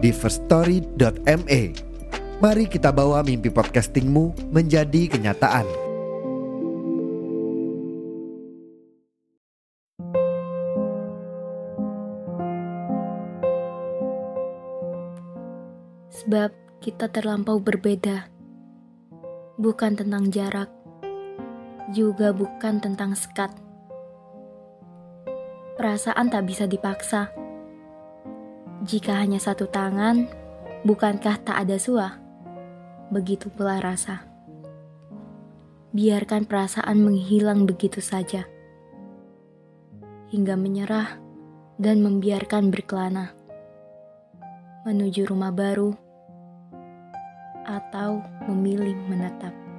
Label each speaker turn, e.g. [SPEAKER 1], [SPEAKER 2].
[SPEAKER 1] di firststory.me. Mari kita bawa mimpi podcastingmu menjadi kenyataan.
[SPEAKER 2] Sebab kita terlampau berbeda. Bukan tentang jarak, juga bukan tentang sekat. Perasaan tak bisa dipaksa. Jika hanya satu tangan, bukankah tak ada suah? Begitu pula rasa. Biarkan perasaan menghilang begitu saja. Hingga menyerah dan membiarkan berkelana. Menuju rumah baru atau memilih menetap.